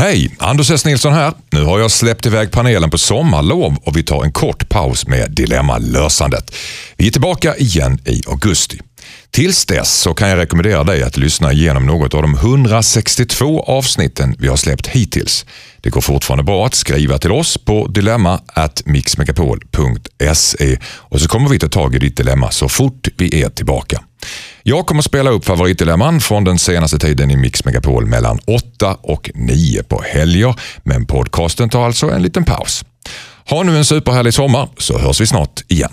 Hej! Anders S. Nilsson här. Nu har jag släppt iväg panelen på sommarlov och vi tar en kort paus med dilemmalösandet. Vi är tillbaka igen i augusti. Tills dess så kan jag rekommendera dig att lyssna igenom något av de 162 avsnitten vi har släppt hittills. Det går fortfarande bra att skriva till oss på dilemma@mixmegapol.se och så kommer vi ta tag i ditt dilemma så fort vi är tillbaka. Jag kommer spela upp favoritdilemman från den senaste tiden i Mix Megapol mellan 8 och 9 på helger, men podcasten tar alltså en liten paus. Ha nu en superhärlig sommar så hörs vi snart igen.